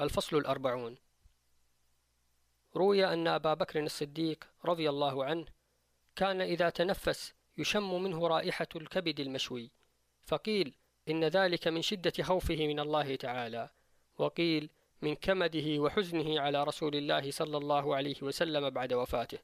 الفصل الأربعون. روي أن أبا بكر الصديق رضي الله عنه كان إذا تنفس يشم منه رائحة الكبد المشوي فقيل إن ذلك من شدة خوفه من الله تعالى وقيل من كمده وحزنه على رسول الله صلى الله عليه وسلم بعد وفاته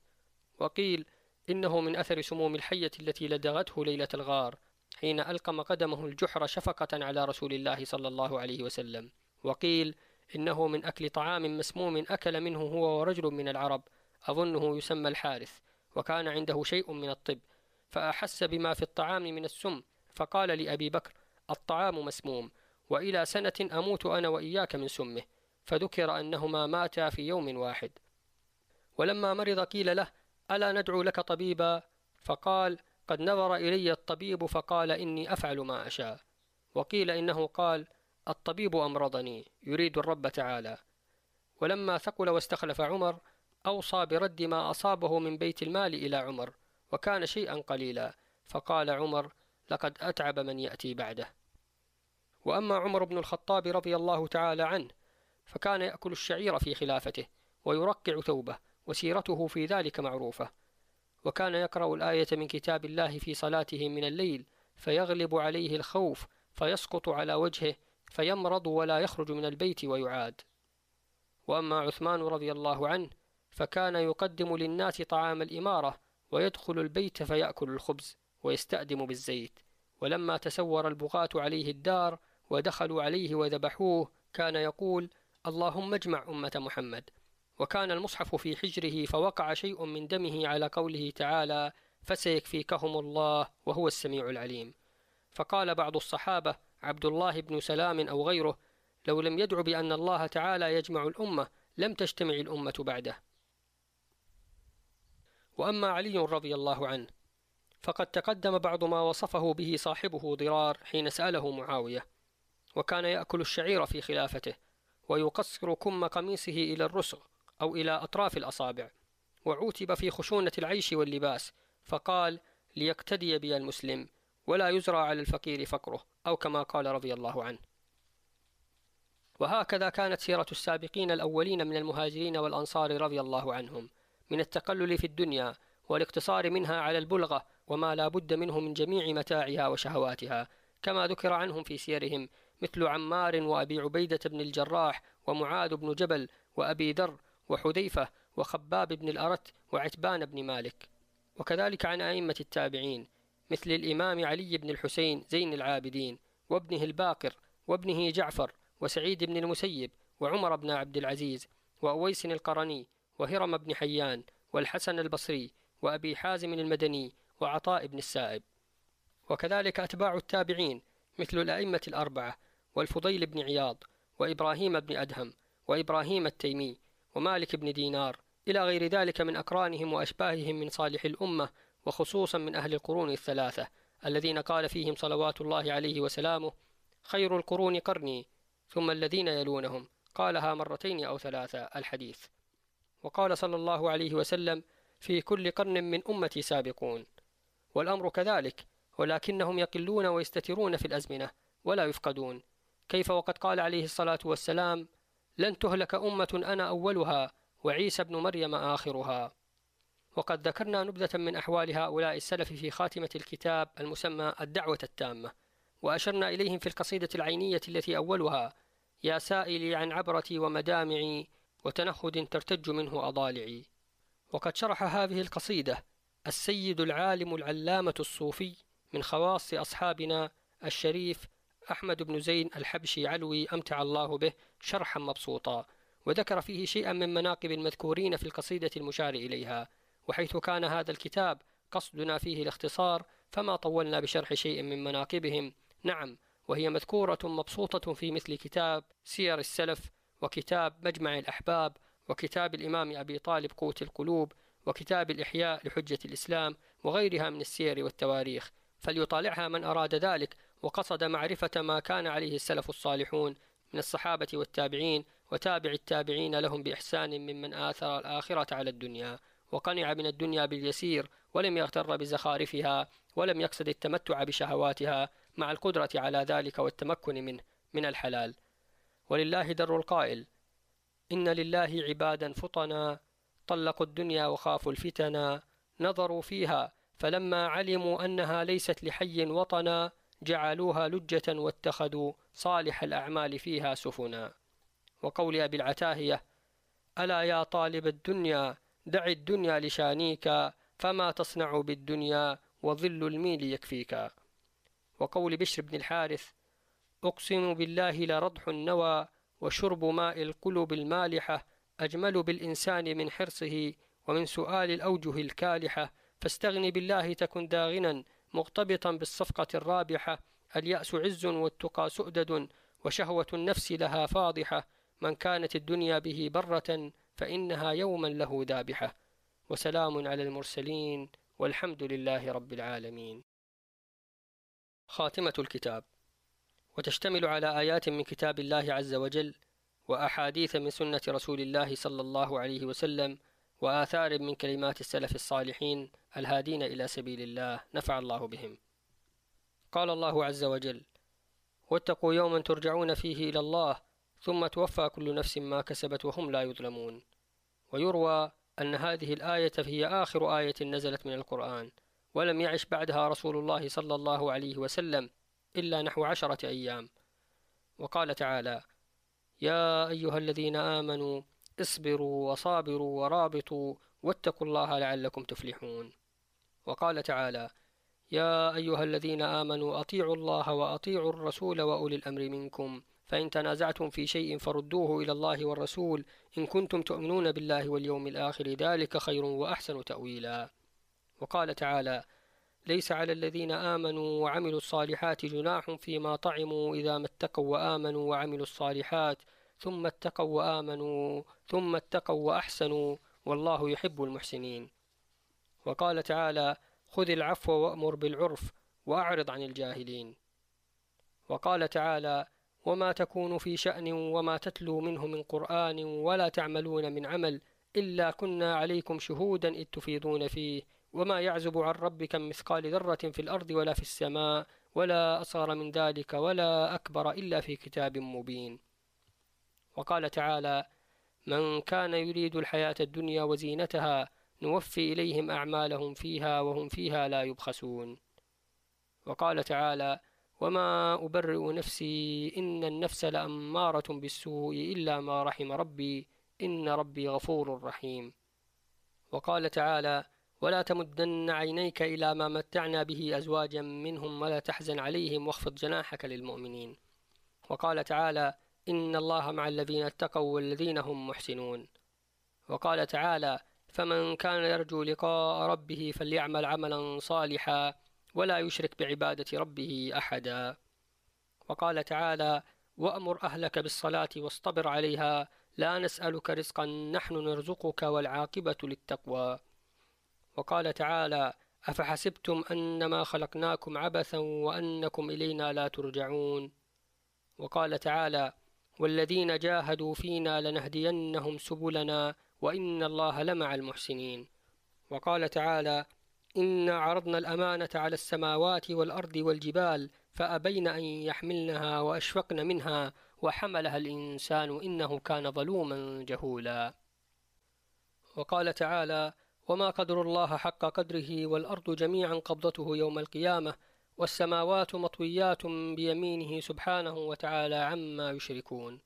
وقيل إنه من أثر سموم الحية التي لدغته ليلة الغار حين ألقم قدمه الجحر شفقة على رسول الله صلى الله عليه وسلم وقيل إنه من أكل طعام مسموم أكل منه هو ورجل من العرب أظنه يسمى الحارث وكان عنده شيء من الطب فأحس بما في الطعام من السم فقال لأبي بكر الطعام مسموم وإلى سنة أموت أنا وإياك من سمه فذكر أنهما ماتا في يوم واحد. ولما مرض قيل له ألا ندعو لك طبيبا؟ فقال قد نظر إلي الطبيب فقال إني أفعل ما أشاء. وقيل إنه قال الطبيب أمرضني يريد الرب تعالى. ولما ثقل واستخلف عمر أوصى برد ما أصابه من بيت المال إلى عمر وكان شيئا قليلا. فقال عمر لقد أتعب من يأتي بعده. وأما عمر بن الخطاب رضي الله تعالى عنه فكان يأكل الشعير في خلافته ويرقع ثوبه وسيرته في ذلك معروفة. وكان يقرأ الآية من كتاب الله في صلاته من الليل فيغلب عليه الخوف فيسقط على وجهه فيمرض ولا يخرج من البيت ويعاد. وأما عثمان رضي الله عنه فكان يقدم للناس طعام الإمارة ويدخل البيت فيأكل الخبز ويستأدم بالزيت. ولما تسور البغاة عليه الدار ودخلوا عليه وذبحوه كان يقول اللهم اجمع أمة محمد. وكان المصحف في حجره فوقع شيء من دمه على قوله تعالى فسيكفيكهم الله وهو السميع العليم. فقال بعض الصحابة عبد الله بن سلام أو غيره لو لم يدع بأن الله تعالى يجمع الأمة لم تجتمع الأمة بعده. وأما علي رضي الله عنه فقد تقدم بعض ما وصفه به صاحبه ضرار حين سأله معاوية وكان يأكل الشعير في خلافته ويقصر كم قميصه إلى الرسغ أو إلى أطراف الأصابع وعوتب في خشونة العيش واللباس فقال ليقتدي بي المسلم ولا يزرع على الفقير فقره أو كما قال رضي الله عنه. وهكذا كانت سيرة السابقين الأولين من المهاجرين والأنصار رضي الله عنهم من التقلل في الدنيا والاقتصار منها على البلغة وما لا بد منه من جميع متاعها وشهواتها كما ذكر عنهم في سيرهم مثل عمار وأبي عبيدة بن الجراح ومعاذ بن جبل وأبي ذر وحذيفة وخباب بن الأرت وعتبان بن مالك. وكذلك عن أئمة التابعين مثل الإمام علي بن الحسين زين العابدين وابنه الباقر وابنه جعفر وسعيد بن المسيب وعمر بن عبد العزيز وأويس القرني وهرم بن حيان والحسن البصري وأبي حازم المدني وعطاء بن السائب. وكذلك أتباع التابعين مثل الأئمة الأربعة والفضيل بن عياض وإبراهيم بن أدهم وإبراهيم التيمي ومالك بن دينار إلى غير ذلك من أقرانهم وأشباههم من صالح الأمة وخصوصا من أهل القرون الثلاثة الذين قال فيهم صلوات الله عليه وسلامه خير القرون قرني ثم الذين يلونهم. قالها مرتين أو ثلاثة الحديث. وقال صلى الله عليه وسلم في كل قرن من أمتي سابقون. والأمر كذلك ولكنهم يقلون ويستترون في الأزمنة ولا يفقدون. كيف وقد قال عليه الصلاة والسلام لن تهلك أمة أنا أولها وعيسى ابن مريم آخرها. وقد ذكرنا نبذة من أحوال هؤلاء السلف في خاتمة الكتاب المسمى الدعوة التامة وأشرنا إليهم في القصيدة العينية التي أولها يا سائلي عن عبرتي ومدامعي وتنهد ترتج منه أضالعي وقد شرح هذه القصيدة السيد العالم العلامة الصوفي من خواص أصحابنا الشريف أحمد بن زين الحبشي علوي أمتع الله به شرحا مبسوطا وذكر فيه شيئا من مناقب المذكورين في القصيدة المشار إليها. وحيث كان هذا الكتاب قصدنا فيه الاختصار فما طولنا بشرح شيء من مناقبهم. نعم وهي مذكورة مبسوطة في مثل كتاب سير السلف وكتاب مجمع الأحباب وكتاب الإمام أبي طالب قوت القلوب وكتاب الإحياء لحجة الإسلام وغيرها من السير والتواريخ. فليطالعها من أراد ذلك وقصد معرفة ما كان عليه السلف الصالحون من الصحابة والتابعين وتابع التابعين لهم بإحسان ممن آثر الآخرة على الدنيا. وقنع من الدنيا باليسير ولم يغتر بزخارفها ولم يقصد التمتع بشهواتها مع القدرة على ذلك والتمكن منه من الحلال. ولله در القائل إن لله عبادا فطنا طلقوا الدنيا وخافوا الفتنا نظروا فيها فلما علموا أنها ليست لحي وطنا جعلوها لجة واتخذوا صالح الأعمال فيها سفنا. وقول أبي العتاهية ألا يا طالب الدنيا دع الدنيا لشانيك فما تصنع بالدنيا وظل الميل يكفيك. وقول بشر بن الحارث أقسم بالله لردح النوى وشرب ماء القلوب المالحة أجمل بالإنسان من حرصه ومن سؤال الأوجه الكالحة. فاستغن بالله تكن داغنا مغتبطا بالصفقة الرابحة اليأس عز والتقى سؤدد وشهوة النفس لها فاضحة. من كانت الدنيا به برة فإنها يوما له ذابحة. وسلام على المرسلين والحمد لله رب العالمين. خاتمة الكتاب. وتشتمل على آيات من كتاب الله عز وجل وأحاديث من سنة رسول الله صلى الله عليه وسلم وآثار من كلمات السلف الصالحين الهادين إلى سبيل الله. نفع الله بهم. قال الله عز وجل واتقوا يوما ترجعون فيه إلى الله ثم توفى كل نفس ما كسبت وهم لا يظلمون. ويروى أن هذه الآية هي آخر آية نزلت من القرآن ولم يعش بعدها رسول الله صلى الله عليه وسلم إلا نحو عشرة أيام. وقال تعالى يا أيها الذين آمنوا اصبروا وصابروا ورابطوا واتقوا الله لعلكم تفلحون. وقال تعالى يا أيها الذين آمنوا أطيعوا الله وأطيعوا الرسول وأولي الأمر منكم فإن تنازعتم في شيء فردوه إلى الله والرسول إن كنتم تؤمنون بالله واليوم الآخر ذلك خير وأحسن تأويلا. وقال تعالى ليس على الذين آمنوا وعملوا الصالحات جناح فيما طعموا إذا ما اتقوا وآمنوا وعملوا الصالحات ثم اتقوا وآمنوا ثم اتقوا وأحسنوا والله يحب المحسنين. وقال تعالى خذ العفو وأمر بالعرف وأعرض عن الجاهلين. وقال تعالى وما تكون في شأن وما تتلو منه من قرآن ولا تعملون من عمل إلا كنا عليكم شهودا إذ تفيضون فيه. وما يعزب عن ربك من مثقال ذرة في الأرض ولا في السماء ولا أصغر من ذلك ولا أكبر إلا في كتاب مبين. وقال تعالى من كان يريد الحياة الدنيا وزينتها نوفي إليهم أعمالهم فيها وهم فيها لا يبخسون وقال تعالى وما أبرئ نفسي إن النفس لأمارة بالسوء إلا ما رحم ربي إن ربي غفور رحيم. وقال تعالى ولا تمدن عينيك إلى ما متعنا به أزواجا منهم ولا تحزن عليهم واخفض جناحك للمؤمنين. وقال تعالى إن الله مع الذين اتقوا والذين هم محسنون. وقال تعالى فمن كان يرجو لقاء ربه فليعمل عملا صالحا ولا يشرك بعبادة ربه أحدا. وقال تعالى وأمر أهلك بالصلاة واصطبر عليها لا نسألك رزقا نحن نرزقك والعاقبة للتقوى. وقال تعالى أفحسبتم أنما خلقناكم عبثا وأنكم إلينا لا ترجعون. وقال تعالى والذين جاهدوا فينا لنهدينهم سبلنا وإن الله لمع المحسنين. وقال تعالى إنا عرضنا الأمانة على السماوات والأرض والجبال فأبين أن يحملنها وأشفقن منها وحملها الإنسان إنه كان ظلوما جهولا. وقال تعالى وما قدر الله حق قدره والأرض جميعا قبضته يوم القيامة والسماوات مطويات بيمينه سبحانه وتعالى عما يشركون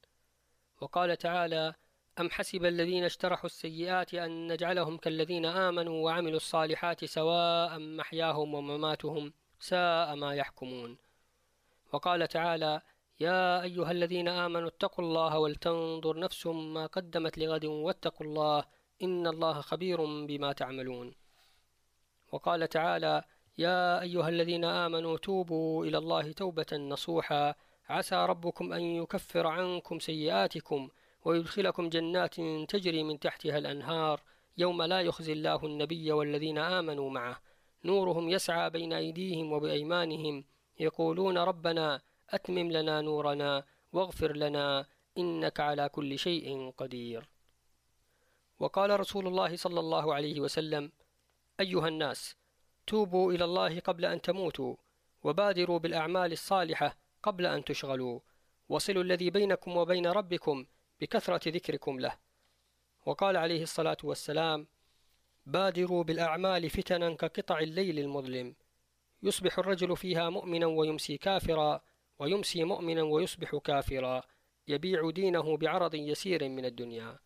وقال تعالى أم حسب الذين اشترحوا السيئات أن نجعلهم كالذين آمنوا وعملوا الصالحات سواء محياهم ومماتهم ساء ما يحكمون. وقال تعالى يا أيها الذين آمنوا اتقوا الله ولتنظر نفس ما قدمت لغد واتقوا الله إن الله خبير بما تعملون. وقال تعالى يا أيها الذين آمنوا توبوا إلى الله توبة نصوحا. عسى ربكم أن يكفر عنكم سيئاتكم ويدخلكم جنات تجري من تحتها الأنهار يوم لا يخزي الله النبي والذين آمنوا معه. نورهم يسعى بين أيديهم وبأيمانهم يقولون ربنا أتمم لنا نورنا واغفر لنا إنك على كل شيء قدير. وقال رسول الله صلى الله عليه وسلم أيها الناس توبوا إلى الله قبل أن تموتوا وبادروا بالأعمال الصالحة قبل أن تشغلوا. وصلوا الذي بينكم وبين ربكم بكثرة ذكركم له. وقال عليه الصلاة والسلام بادروا بالأعمال فتنا كقطع الليل المظلم. يصبح الرجل فيها مؤمنا ويمسي كافرا ويمسي مؤمنا ويصبح كافرا. يبيع دينه بعرض يسير من الدنيا.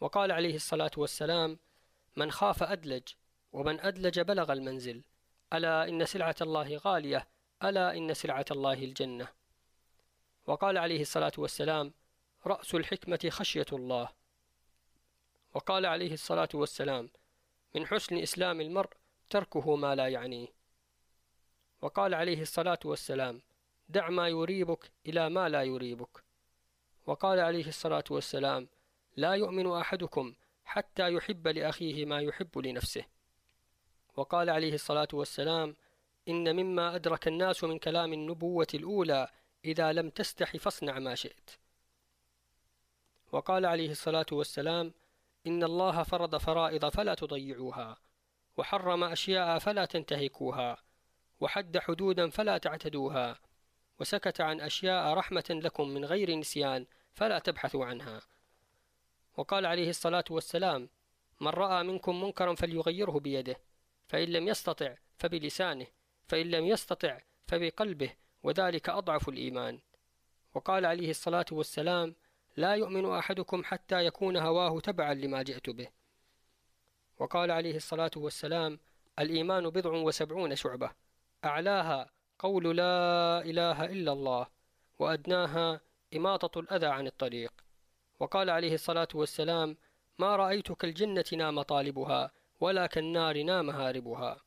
وقال عليه الصلاة والسلام من خاف أدلج ومن أدلج بلغ المنزل. ألا إن سلعة الله غالية ألا إن سلعة الله الجنة. وقال عليه الصلاة والسلام رأس الحكمة خشية الله. وقال عليه الصلاة والسلام من حسن إسلام المرء تركه ما لا يعنيه وقال عليه الصلاة والسلام دع ما يريبك إلى ما لا يريبك. وقال عليه الصلاة والسلام لا يؤمن أحدكم حتى يحب لأخيه ما يحب لنفسه. وقال عليه الصلاة والسلام إن مما أدرك الناس من كلام النبوة الأولى إذا لم تستح فاصنع ما شئت. وقال عليه الصلاة والسلام إن الله فرض فرائض فلا تضيعوها وحرم أشياء فلا تنتهكوها وحد حدودا فلا تعتدوها وسكت عن أشياء رحمة لكم من غير نسيان فلا تبحثوا عنها. وقال عليه الصلاة والسلام من رأى منكم منكرا فليغيره بيده فإن لم يستطع فبلسانه فإن لم يستطع فبقلبه وذلك أضعف الإيمان. وقال عليه الصلاة والسلام لا يؤمن أحدكم حتى يكون هواه تبعا لما جئت به. وقال عليه الصلاة والسلام الإيمان بضع وسبعون شعبة. أعلاها قول لا إله إلا الله وأدناها إماطة الأذى عن الطريق. وقال عليه الصلاة والسلام ما رأيت كالجنة نام طالبها ولا كالنار نام هاربها.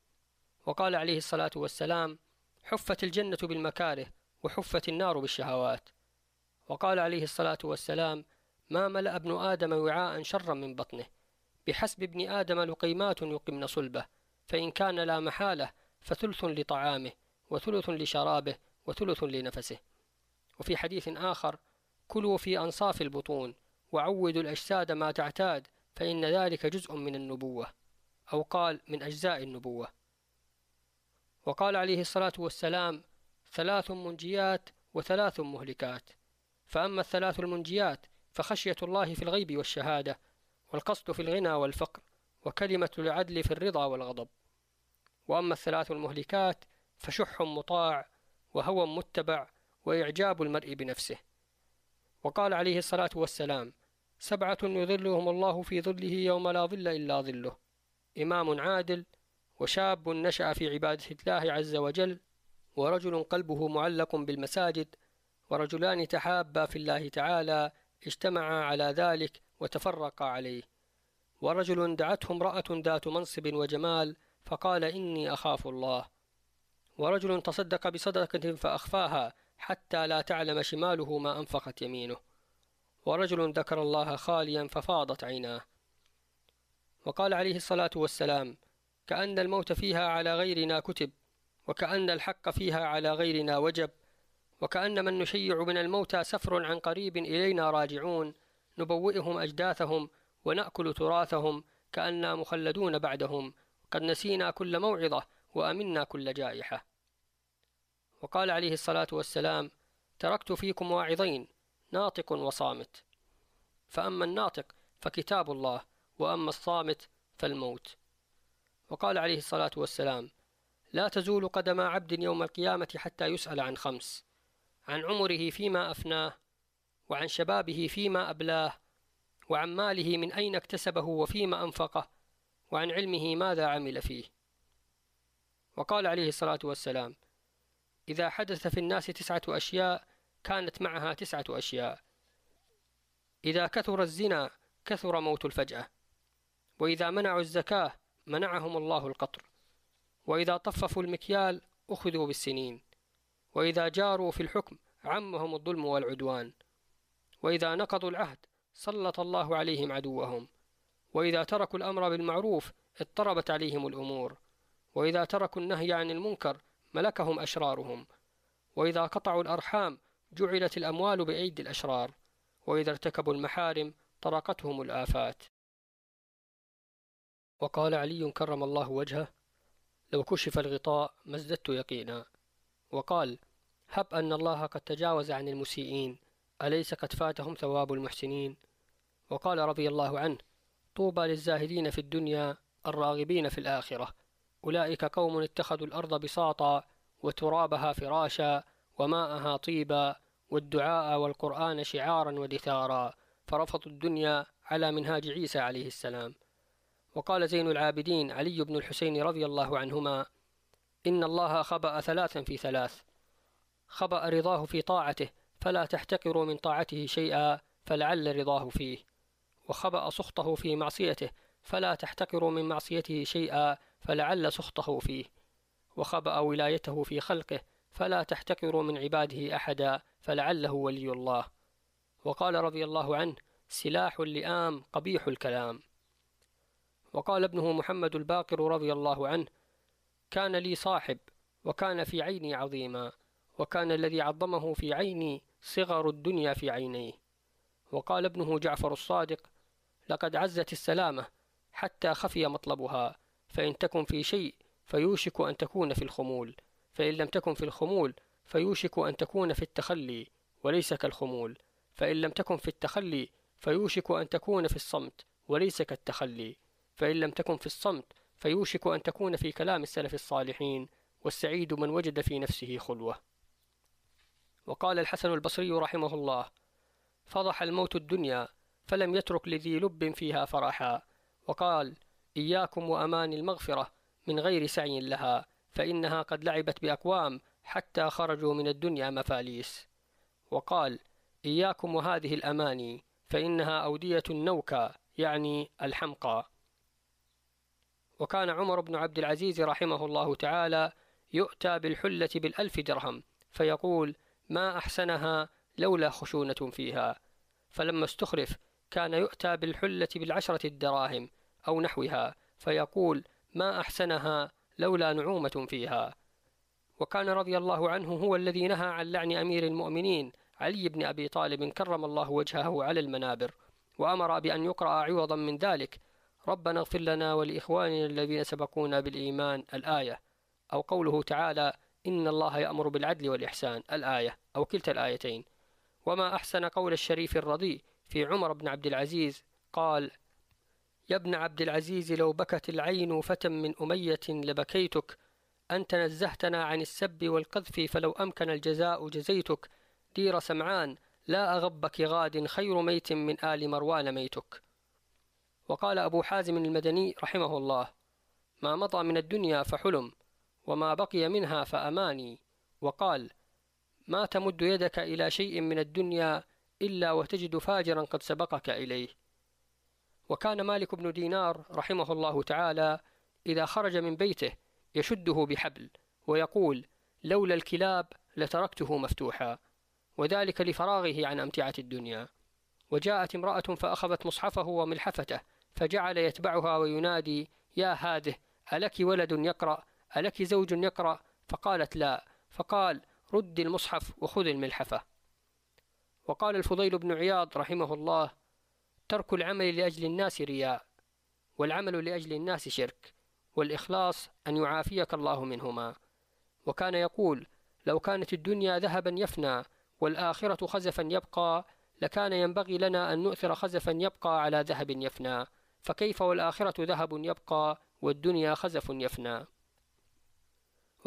وقال عليه الصلاة والسلام حفت الجنة بالمكاره وحفت النار بالشهوات. وقال عليه الصلاة والسلام ما ملأ ابن آدم وعاء شرا من بطنه. بحسب ابن آدم لقيمات يقمن صلبه فإن كان لا محالة فثلث لطعامه وثلث لشرابه وثلث لنفسه. وفي حديث آخر كلوا في أنصاف البطون وعودوا الأجساد ما تعتاد فإن ذلك جزء من النبوة. أو قال من أجزاء النبوة. وقال عليه الصلاة والسلام ثلاث منجيات وثلاث مهلكات. فأما الثلاث المنجيات فخشية الله في الغيب والشهادة والقصد في الغنى والفقر وكلمة العدل في الرضا والغضب. وأما الثلاث المهلكات فشح مطاع وهوى متبع وإعجاب المرء بنفسه. وقال عليه الصلاة والسلام سبعة يظلهم الله في ظله يوم لا ظل إلا ظله. إمام عادل وشاب نشأ في عبادة الله عز وجل ورجل قلبه معلق بالمساجد ورجلان تحابا في الله تعالى اجتمعا على ذلك وتفرقا عليه. ورجل دعته امرأة ذات منصب وجمال فقال إني أخاف الله. ورجل تصدق بصدقة فأخفاها حتى لا تعلم شماله ما أنفقت يمينه. ورجل ذكر الله خاليا ففاضت عيناه. وقال عليه الصلاة والسلام كأن الموت فيها على غيرنا كتب وكأن الحق فيها على غيرنا وجب وكأن من نشيع من الموتى سفر عن قريب إلينا راجعون نبوئهم أجداثهم ونأكل تراثهم كأننا مخلدون بعدهم. قد نسينا كل موعظة وأمنا كل جائحة. وقال عليه الصلاة والسلام تركت فيكم واعظين ناطق وصامت. فأما الناطق فكتاب الله وأما الصامت فالموت. وقال عليه الصلاة والسلام لا تزول قدم عبد يوم القيامة حتى يسأل عن خمس. عن عمره فيما أفناه وعن شبابه فيما أبلاه وعن ماله من أين اكتسبه وفيما أنفقه وعن علمه ماذا عمل فيه. وقال عليه الصلاة والسلام إذا حدث في الناس تسعة أشياء كانت معها تسعة أشياء. إذا كثر الزنا كثر موت الفجأة. وإذا منعوا الزكاة منعهم الله القطر. وإذا طففوا المكيال أخذوا بالسنين. وإذا جاروا في الحكم عمهم الظلم والعدوان. وإذا نقضوا العهد سلط الله عليهم عدوهم. وإذا تركوا الأمر بالمعروف اضطربت عليهم الأمور. وإذا تركوا النهي عن المنكر ملكهم أشرارهم. وإذا قطعوا الأرحام جعلت الأموال بأيدي الأشرار. وإذا ارتكبوا المحارم طرقتهم الآفات. وقال علي كرم الله وجهه لو كشف الغطاء ما ازددت يقينا. وقال هب أن الله قد تجاوز عن المسيئين. أليس قد فاتهم ثواب المحسنين؟ وقال رضي الله عنه طوبى للزاهدين في الدنيا الراغبين في الآخرة. أولئك قوم اتخذوا الأرض بساطا وترابها فراشا وماءها طيبا والدعاء والقرآن شعارا ودثارا. فرفضوا الدنيا على منهاج عيسى عليه السلام. وقال زين العابدين علي بن الحسين رضي الله عنهما إن الله خبأ ثلاثا في ثلاث. خبأ رضاه في طاعته فلا تحتقروا من طاعته شيئا فلعل رضاه فيه. وخبأ سخطه في معصيته فلا تحتقروا من معصيته شيئا فلعل سخطه فيه. وخبأ ولايته في خلقه فلا تحتقروا من عباده أحدا فلعله ولي الله. وقال رضي الله عنه سلاح اللئام قبيح الكلام. وقال ابنه محمد الباقر رضي الله عنه كان لي صاحب وكان في عيني عظيما. وكان الذي عظمه في عيني صغر الدنيا في عينيه. وقال ابنه جعفر الصادق لقد عزت السلامة حتى خفي مطلبها فإن تكن في شيء فيوشك أن تكون في الخمول فإن لم تكن في الخمول فيوشك أن تكون في التخلي وليس كالخمول فإن لم تكن في التخلي فيوشك أن تكون في الصمت وليس كالتخلي فإن لم تكن في الصمت فيوشك أن تكون في كلام السلف الصالحين والسعيد من وجد في نفسه خلوة. وقال الحسن البصري رحمه الله فضح الموت الدنيا فلم يترك لذي لب فيها فرحا وقال إياكم وأمان المغفرة من غير سعي لها فإنها قد لعبت بأقوام حتى خرجوا من الدنيا مفاليس. وقال إياكم وهذه الأماني فإنها أودية النوكى يعني الحمقى. وكان عمر بن عبد العزيز رحمه الله تعالى يؤتى بالحلة بالألف درهم فيقول ما أحسنها لولا خشونة فيها. فلما استخرف كان يؤتى بالحلة بالعشرة الدراهم أو نحوها فيقول ما أحسنها لولا نعومة فيها. وكان رضي الله عنه هو الذي نهى عن لعن أمير المؤمنين علي بن أبي طالب كرم الله وجهه على المنابر وأمر بأن يقرأ عوضا من ذلك. ربنا اغفر لنا ولإخواننا الذين سبقونا بالإيمان. الآية. أو قوله تعالى إن الله يأمر بالعدل والإحسان الآية أو كلتا الآيتين. وما أحسن قول الشريف الرضي في عمر بن عبد العزيز؟ قال يا ابن عبد العزيز لو بكت العين فتى من أمية لبكيتك أنت نزهتنا عن السب والقذف فلو أمكن الجزاء جزيتك. دير سمعان لا أغبك غاد خير ميت من آل مروان ميتك. وقال أبو حازم المدني رحمه الله ما مضى من الدنيا فحلم وما بقي منها فأماني. وقال ما تمد يدك إلى شيء من الدنيا إلا وتجد فاجرا قد سبقك إليه. وكان مالك بن دينار رحمه الله تعالى إذا خرج من بيته يشده بحبل ويقول لولا الكلاب لتركته مفتوحا. وذلك لفراغه عن أمتعة الدنيا. وجاءت امرأة فأخذت مصحفه وملحفته فجعل يتبعها وينادي يا هاده ألك ولد يقرأ؟ ألك زوج يقرأ؟ فقالت لا. فقال رد المصحف وخذ الملحفة. وقال الفضيل بن عياض رحمه الله ترك العمل لأجل الناس رياء والعمل لأجل الناس شرك والإخلاص أن يعافيك الله منهما. وكان يقول لو كانت الدنيا ذهبا يفنى والآخرة خزفا يبقى لكان ينبغي لنا أن نؤثر خزفا يبقى على ذهب يفنى. فكيف والآخرة ذهب يبقى والدنيا خزف يفنى؟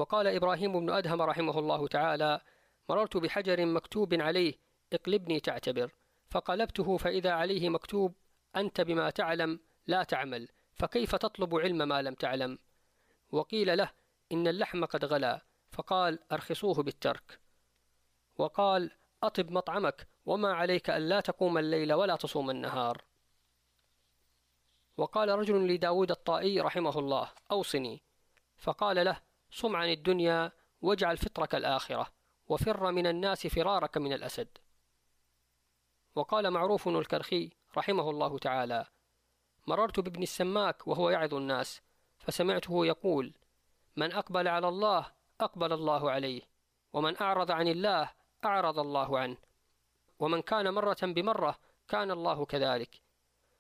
وقال إبراهيم بن أدهم رحمه الله تعالى مررت بحجر مكتوب عليه اقلبني تعتبر فقلبته فإذا عليه مكتوب أنت بما تعلم لا تعمل فكيف تطلب علم ما لم تعلم؟ وقيل له إن اللحم قد غلا فقال أرخصوه بالترك. وقال أطب مطعمك وما عليك ألا تقوم الليل ولا تصوم النهار. وقال رجل لداود الطائي رحمه الله أوصني. فقال له صم عن الدنيا واجعل فطرك الآخرة وفر من الناس فرارك من الأسد. وقال معروف الكرخي رحمه الله تعالى مررت بابن السماك وهو يعظ الناس فسمعته يقول من أقبل على الله أقبل الله عليه ومن أعرض عن الله أعرض الله عنه ومن كان مرة بمرة كان الله كذلك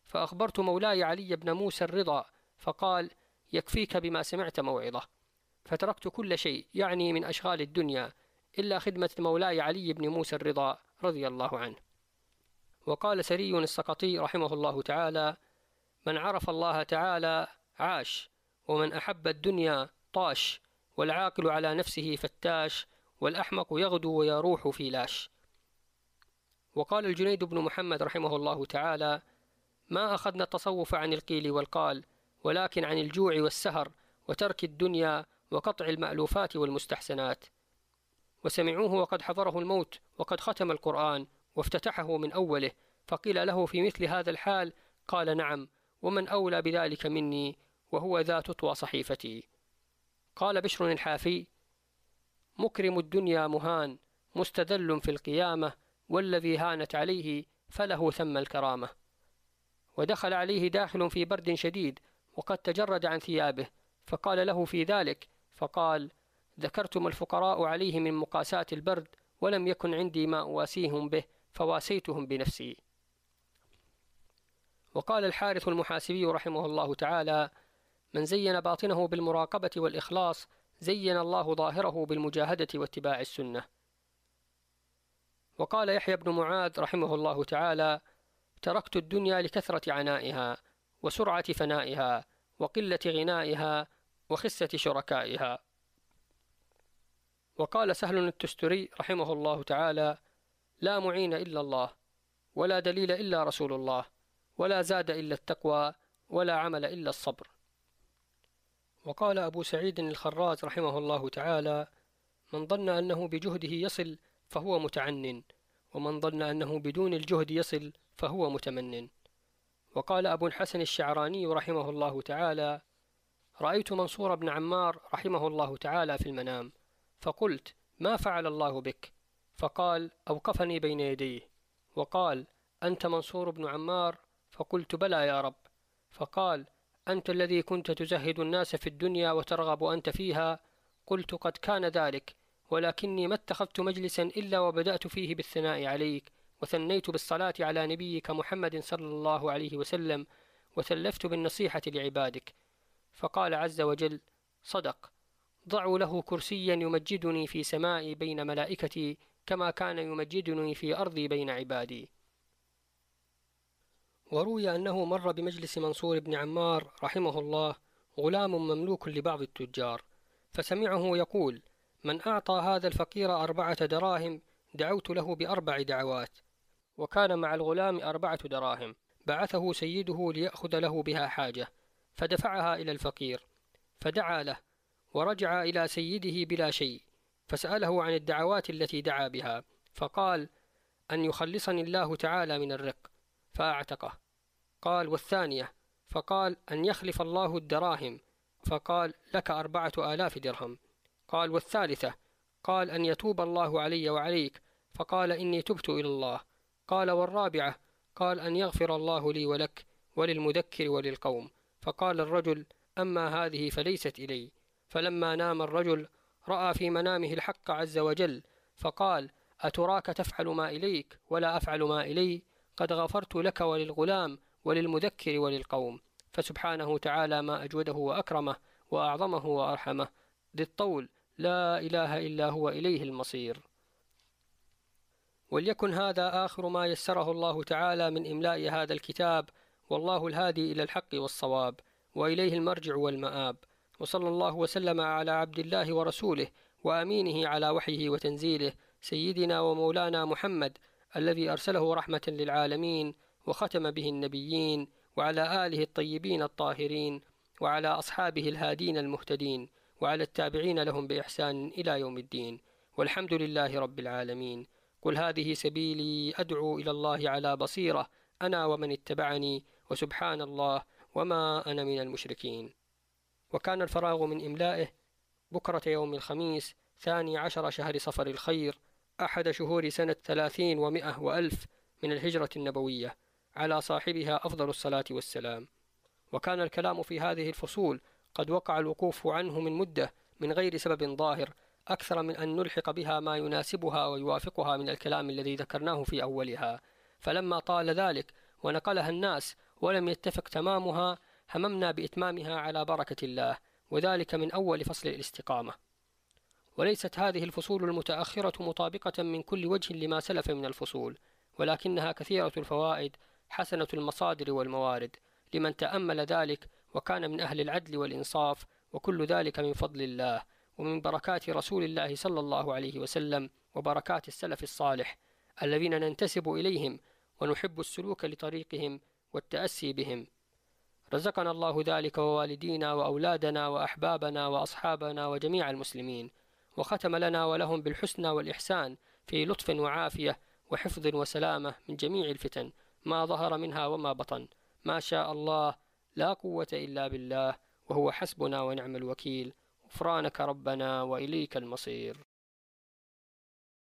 فأخبرت مولاي علي بن موسى الرضا فقال يكفيك بما سمعت موعظة فتركت كل شيء يعني من أشغال الدنيا إلا خدمة مولاي علي بن موسى الرضا رضي الله عنه. وقال سري السقطي رحمه الله تعالى من عرف الله تعالى عاش ومن أحب الدنيا طاش والعاقل على نفسه فتاش والأحمق يغدو ويروح في لاش. وقال الجنيد بن محمد رحمه الله تعالى ما أخذنا التصوف عن القيل والقال ولكن عن الجوع والسهر وترك الدنيا وقطع المألوفات والمستحسنات. وسمعوه وقد حضره الموت وقد ختم القرآن وافتتحه من أوله فقيل له في مثل هذا الحال قال نعم ومن أولى بذلك مني وهو ذا تطوى صحيفتي. قال بشر الحافي مكرم الدنيا مهان مستدل في القيامة والذي هانت عليه فله ثم الكرامة. ودخل عليه داخل في برد شديد وقد تجرد عن ثيابه فقال له في ذلك فقال ذكرتم الفقراء عليه من مقاساة البرد ولم يكن عندي ما أواسيهم به فواسيتهم بنفسي. وقال الحارث المحاسبي رحمه الله تعالى من زين باطنه بالمراقبة والإخلاص زين الله ظاهره بالمجاهدة واتباع السنة. وقال يحيى بن معاذ رحمه الله تعالى تركت الدنيا لكثرة عنائها وسرعة فنائها وقلة غنائها وخسة شركائها. وقال سهل التستري رحمه الله تعالى لا معين إلا الله ولا دليل إلا رسول الله ولا زاد إلا التقوى ولا عمل إلا الصبر. وقال أبو سعيد الخراز رحمه الله تعالى من ظن أنه بجهده يصل فهو متعنن ومن ظن أنه بدون الجهد يصل فهو متمنن. وقال أبو الحسن الشعراني رحمه الله تعالى رأيت منصور بن عمار رحمه الله تعالى في المنام فقلت ما فعل الله بك؟ فقال أوقفني بين يديه. وقال أنت منصور بن عمار؟ فقلت بلى يا رب. فقال أنت الذي كنت تزهد الناس في الدنيا وترغب أنت فيها؟ قلت قد كان ذلك ولكني ما اتخذت مجلسا إلا وبدأت فيه بالثناء عليك وثنيت بالصلاة على نبيك محمد صلى الله عليه وسلم وثلفت بالنصيحة لعبادك. فقال عز وجل صدق. ضعوا له كرسيا يمجدني في سمائي بين ملائكتي كما كان يمجدني في أرضي بين عبادي. وروي أنه مر بمجلس منصور بن عمار رحمه الله غلام مملوك لبعض التجار فسمعه يقول من أعطى هذا الفقير أربعة دراهم دعوت له بأربع دعوات. وكان مع الغلام أربعة دراهم بعثه سيده ليأخذ له بها حاجة. فدفعها إلى الفقير فدعا له ورجع إلى سيده بلا شيء فسأله عن الدعوات التي دعا بها فقال أن يخلصني الله تعالى من الرق فأعتقه. قال والثانية فقال أن يخلف الله الدراهم فقال لك أربعة آلاف درهم قال والثالثة قال أن يتوب الله علي وعليك فقال إني تبت إلى الله قال والرابعة قال أن يغفر الله لي ولك وللمذكر وللقوم فقال الرجل أما هذه فليست إلي. فلما نام الرجل رأى في منامه الحق عز وجل فقال أتراك تفعل ما إليك ولا أفعل ما إلي؟ قد غفرت لك وللغلام وللمذكر وللقوم. فسبحانه تعالى ما أجوده وأكرمه وأعظمه وأرحمه. ذي الطول لا إله إلا هو إليه المصير. وليكن هذا آخر ما يسره الله تعالى من إملاء هذا الكتاب والله الهادي إلى الحق والصواب وإليه المرجع والمآب. وصلى الله وسلم على عبد الله ورسوله وأمينه على وحيه وتنزيله سيدنا ومولانا محمد الذي أرسله رحمة للعالمين وختم به النبيين وعلى آله الطيبين الطاهرين وعلى أصحابه الهادين المهتدين وعلى التابعين لهم بإحسان إلى يوم الدين. والحمد لله رب العالمين. قل هذه سبيلي أدعو إلى الله على بصيرة. أنا ومن اتبعني وسبحان الله وما أنا من المشركين. وكان الفراغ من إملائه بكرة يوم الخميس ثاني عشر شهر صفر الخير أحد شهور سنة ثلاثين ومئة وألف من الهجرة النبوية على صاحبها أفضل الصلاة والسلام. وكان الكلام في هذه الفصول قد وقع الوقوف عنه من مدة من غير سبب ظاهر أكثر من أن نلحق بها ما يناسبها ويوافقها من الكلام الذي ذكرناه في أولها. فلما طال ذلك ونقلها الناس ولم يتفق تمامها هممنا بإتمامها على بركة الله وذلك من أول فصل الاستقامة. وليست هذه الفصول المتأخرة مطابقة من كل وجه لما سلف من الفصول ولكنها كثيرة الفوائد حسنة المصادر والموارد لمن تأمل ذلك وكان من أهل العدل والإنصاف وكل ذلك من فضل الله ومن بركات رسول الله صلى الله عليه وسلم وبركات السلف الصالح الذين ننتسب إليهم ونحب السلوك لطريقهم والتأسي بهم. رزقنا الله ذلك ووالدينا وأولادنا وأحبابنا وأصحابنا وجميع المسلمين وختم لنا ولهم بالحسنى والإحسان في لطف وعافية وحفظ وسلامة من جميع الفتن ما ظهر منها وما بطن. ما شاء الله لا قوة إلا بالله وهو حسبنا ونعم الوكيل. غفرانك ربنا وإليك المصير.